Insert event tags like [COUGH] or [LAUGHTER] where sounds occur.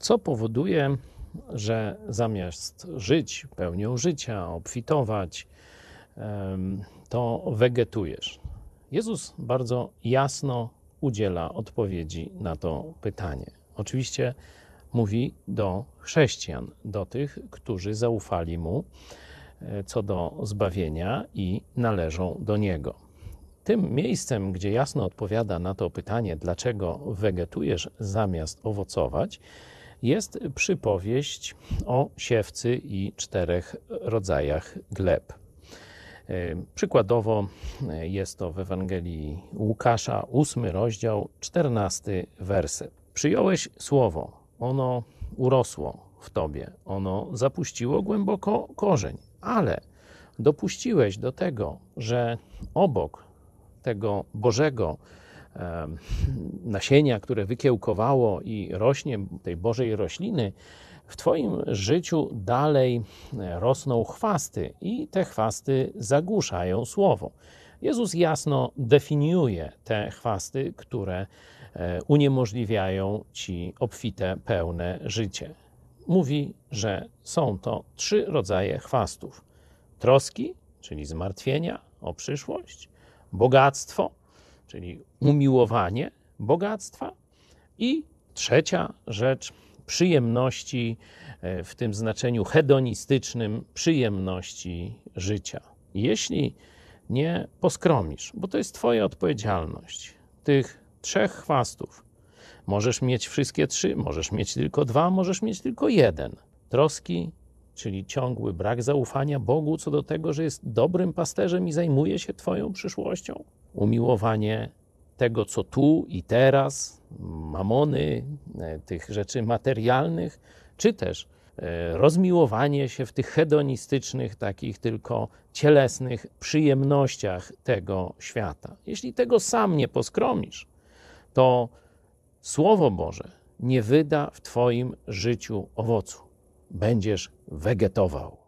Co powoduje, że zamiast żyć pełnią życia, obfitować, to wegetujesz? Jezus bardzo jasno udziela odpowiedzi na to pytanie. Oczywiście mówi do chrześcijan, do tych, którzy zaufali mu e, co do zbawienia i należą do niego. Tym miejscem, gdzie jasno odpowiada na to pytanie, dlaczego wegetujesz zamiast owocować, jest przypowieść o siewcy i czterech rodzajach gleb. E, przykładowo e, jest to w Ewangelii Łukasza, ósmy rozdział, czternasty werset. Przyjąłeś słowo, ono urosło w tobie, ono zapuściło głęboko korzeń, ale dopuściłeś do tego, że obok tego Bożego [LAUGHS] nasienia, które wykiełkowało i rośnie, tej Bożej rośliny, w Twoim życiu dalej rosną chwasty i te chwasty zagłuszają słowo. Jezus jasno definiuje te chwasty, które uniemożliwiają ci obfite, pełne życie. Mówi, że są to trzy rodzaje chwastów: troski, czyli zmartwienia o przyszłość, bogactwo, czyli umiłowanie bogactwa, i trzecia rzecz przyjemności e, w tym znaczeniu hedonistycznym, przyjemności życia. Jeśli nie poskromisz, bo to jest Twoja odpowiedzialność, tych trzech chwastów, możesz mieć wszystkie trzy, możesz mieć tylko dwa, możesz mieć tylko jeden. Troski, czyli ciągły brak zaufania Bogu co do tego, że jest dobrym pasterzem i zajmuje się Twoją przyszłością. Umiłowanie tego, co tu i teraz, mamony, e, tych rzeczy materialnych, czy też e, rozmiłowanie się w tych hedonistycznych, takich tylko cielesnych przyjemnościach tego świata. Jeśli tego sam nie poskromisz, to Słowo Boże nie wyda w Twoim życiu owocu. Będziesz wegetował.